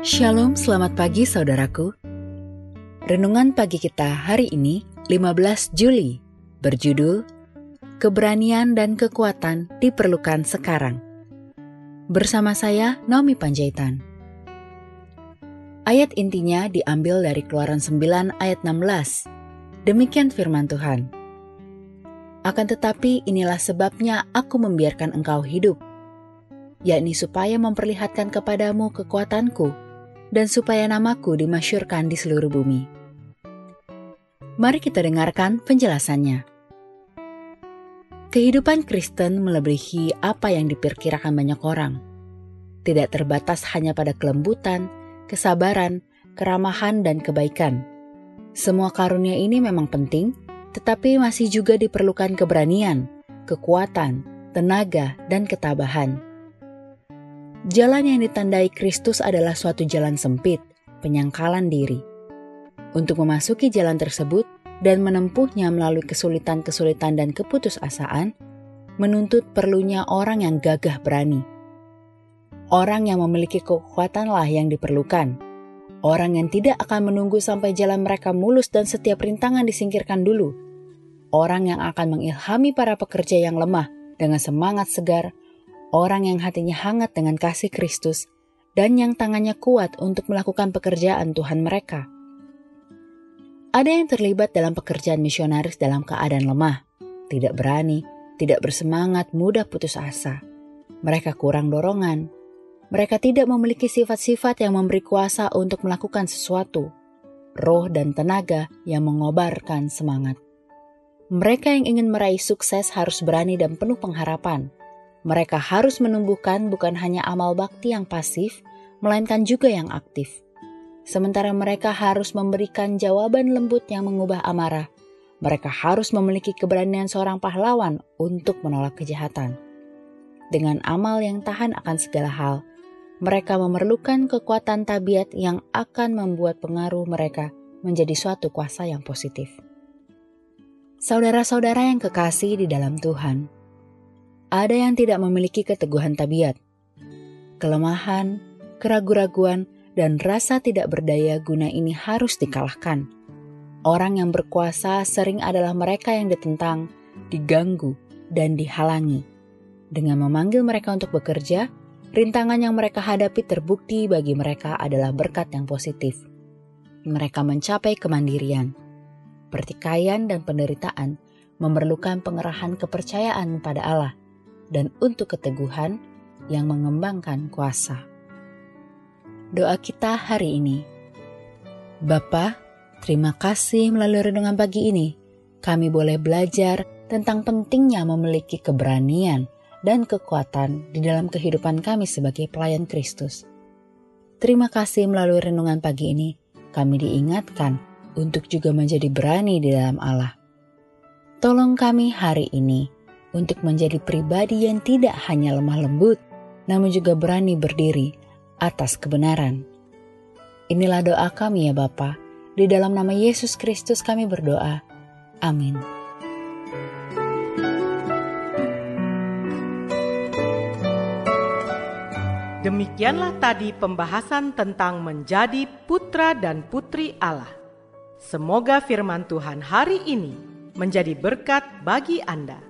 Shalom, selamat pagi saudaraku. Renungan pagi kita hari ini, 15 Juli, berjudul Keberanian dan Kekuatan Diperlukan Sekarang. Bersama saya, Naomi Panjaitan. Ayat intinya diambil dari Keluaran 9 ayat 16. Demikian firman Tuhan. Akan tetapi inilah sebabnya aku membiarkan engkau hidup, yakni supaya memperlihatkan kepadamu kekuatanku dan supaya namaku dimasyurkan di seluruh bumi. Mari kita dengarkan penjelasannya. Kehidupan Kristen melebihi apa yang diperkirakan banyak orang. Tidak terbatas hanya pada kelembutan, kesabaran, keramahan, dan kebaikan. Semua karunia ini memang penting, tetapi masih juga diperlukan keberanian, kekuatan, tenaga, dan ketabahan Jalan yang ditandai Kristus adalah suatu jalan sempit, penyangkalan diri. Untuk memasuki jalan tersebut dan menempuhnya melalui kesulitan-kesulitan dan keputusasaan, menuntut perlunya orang yang gagah berani. Orang yang memiliki kekuatanlah yang diperlukan. Orang yang tidak akan menunggu sampai jalan mereka mulus dan setiap rintangan disingkirkan dulu. Orang yang akan mengilhami para pekerja yang lemah dengan semangat segar orang yang hatinya hangat dengan kasih Kristus, dan yang tangannya kuat untuk melakukan pekerjaan Tuhan mereka. Ada yang terlibat dalam pekerjaan misionaris dalam keadaan lemah, tidak berani, tidak bersemangat, mudah putus asa. Mereka kurang dorongan. Mereka tidak memiliki sifat-sifat yang memberi kuasa untuk melakukan sesuatu, roh dan tenaga yang mengobarkan semangat. Mereka yang ingin meraih sukses harus berani dan penuh pengharapan mereka harus menumbuhkan bukan hanya amal bakti yang pasif, melainkan juga yang aktif. Sementara mereka harus memberikan jawaban lembut yang mengubah amarah, mereka harus memiliki keberanian seorang pahlawan untuk menolak kejahatan. Dengan amal yang tahan akan segala hal, mereka memerlukan kekuatan tabiat yang akan membuat pengaruh mereka menjadi suatu kuasa yang positif. Saudara-saudara yang kekasih di dalam Tuhan, ada yang tidak memiliki keteguhan tabiat, kelemahan, keraguan-raguan, dan rasa tidak berdaya guna ini harus dikalahkan. Orang yang berkuasa sering adalah mereka yang ditentang, diganggu, dan dihalangi. Dengan memanggil mereka untuk bekerja, rintangan yang mereka hadapi terbukti bagi mereka adalah berkat yang positif. Mereka mencapai kemandirian. Pertikaian dan penderitaan memerlukan pengerahan kepercayaan pada Allah dan untuk keteguhan yang mengembangkan kuasa. Doa kita hari ini. Bapa, terima kasih melalui renungan pagi ini. Kami boleh belajar tentang pentingnya memiliki keberanian dan kekuatan di dalam kehidupan kami sebagai pelayan Kristus. Terima kasih melalui renungan pagi ini, kami diingatkan untuk juga menjadi berani di dalam Allah. Tolong kami hari ini untuk menjadi pribadi yang tidak hanya lemah lembut, namun juga berani berdiri atas kebenaran. Inilah doa kami ya Bapa. Di dalam nama Yesus Kristus kami berdoa. Amin. Demikianlah tadi pembahasan tentang menjadi putra dan putri Allah. Semoga firman Tuhan hari ini menjadi berkat bagi Anda.